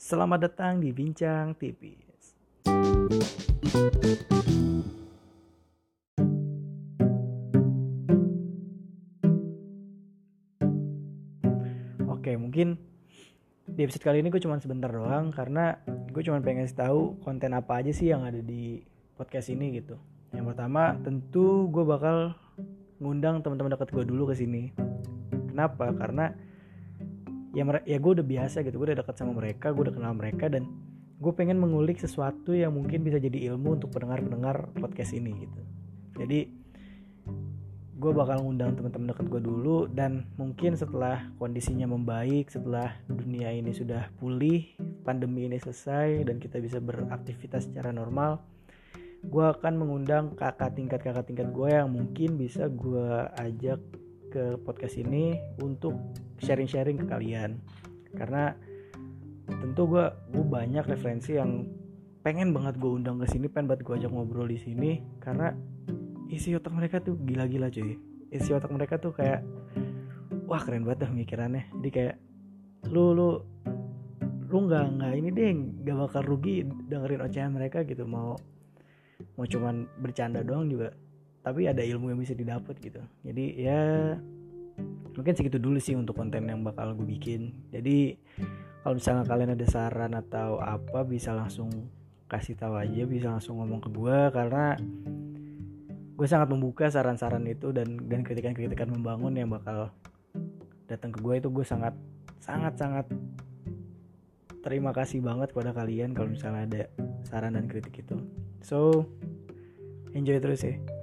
Selamat datang di Bincang Tipis. Oke, mungkin di episode kali ini gue cuma sebentar doang karena gue cuma pengen kasih tahu konten apa aja sih yang ada di podcast ini gitu. Yang pertama tentu gue bakal ngundang teman-teman dekat gue dulu ke sini. Kenapa? Karena ya ya gue udah biasa gitu, gue udah dekat sama mereka, gue udah kenal mereka dan gue pengen mengulik sesuatu yang mungkin bisa jadi ilmu untuk pendengar-pendengar podcast ini gitu. Jadi gue bakal ngundang teman-teman dekat gue dulu dan mungkin setelah kondisinya membaik setelah dunia ini sudah pulih pandemi ini selesai dan kita bisa beraktivitas secara normal gue akan mengundang kakak tingkat kakak tingkat gue yang mungkin bisa gue ajak ke podcast ini untuk sharing-sharing ke kalian. Karena tentu gue gue banyak referensi yang pengen banget gue undang ke sini pengen banget gue ajak ngobrol di sini. Karena isi otak mereka tuh gila-gila cuy. Isi otak mereka tuh kayak wah keren banget dah pemikirannya jadi kayak lu lu lu nggak nggak ini deh nggak bakal rugi dengerin ocehan mereka gitu. Mau mau cuman bercanda doang juga tapi ada ilmu yang bisa didapat gitu. Jadi ya mungkin segitu dulu sih untuk konten yang bakal gue bikin. Jadi kalau misalnya kalian ada saran atau apa bisa langsung kasih tahu aja bisa langsung ngomong ke gue karena gue sangat membuka saran-saran itu dan dan kritikan-kritikan membangun yang bakal datang ke gue itu gue sangat sangat sangat terima kasih banget kepada kalian kalau misalnya ada saran dan kritik itu. So enjoy terus ya